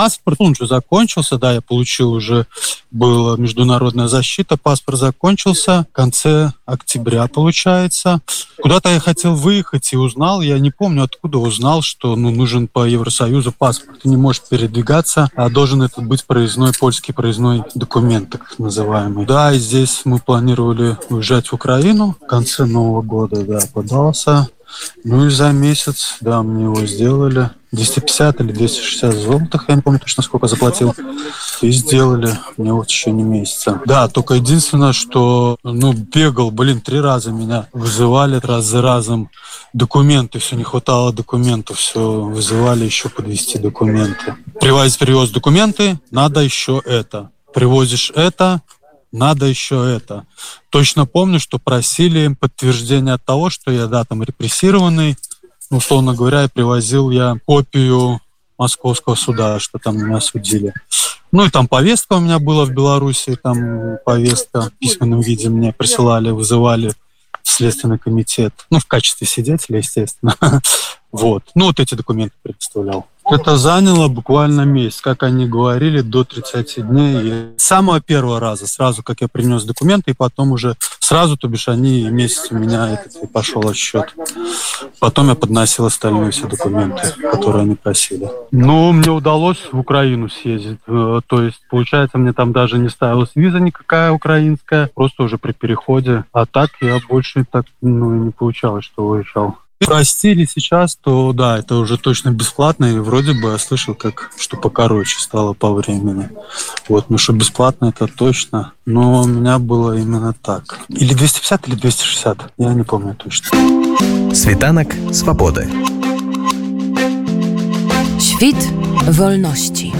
Паспорт, он же закончился, да, я получил уже, была международная защита, паспорт закончился в конце октября, получается. Куда-то я хотел выехать и узнал, я не помню, откуда узнал, что ну, нужен по Евросоюзу паспорт. Ты не можешь передвигаться, а должен этот быть проездной, польский проездной документ, так называемый. Да, и здесь мы планировали уезжать в Украину в конце Нового года, да, подался. Ну и за месяц, да, мне его сделали. 250 или 260 золотых, я не помню точно сколько заплатил. И сделали мне вот еще не месяца. Да, только единственное, что, ну, бегал, блин, три раза меня вызывали раз за разом. Документы, все не хватало документов, все вызывали еще подвести документы. Привозить, привез документы, надо еще это. Привозишь это, надо еще это. Точно помню, что просили подтверждение от того, что я, да, там репрессированный, условно говоря, привозил я копию московского суда, что там меня судили. Ну и там повестка у меня была в Беларуси, там повестка в письменном виде мне присылали, вызывали в Следственный комитет. Ну, в качестве свидетеля, естественно. Вот. Ну, вот эти документы предоставлял. Это заняло буквально месяц, как они говорили, до 30 дней. С самого первого раза, сразу как я принес документы, и потом уже сразу, то бишь они месяц у меня этот, пошел отсчет. Потом я подносил остальные все документы, которые они просили. Ну, мне удалось в Украину съездить. Э, то есть, получается, мне там даже не ставилась виза никакая украинская, просто уже при переходе. А так я больше так ну, не получалось, что уезжал простили сейчас, то да, это уже точно бесплатно, и вроде бы я слышал, как что покороче стало по времени. Вот, ну что бесплатно, это точно. Но у меня было именно так. Или 250, или 260, я не помню точно. Світанак свабоды. Świt wolności.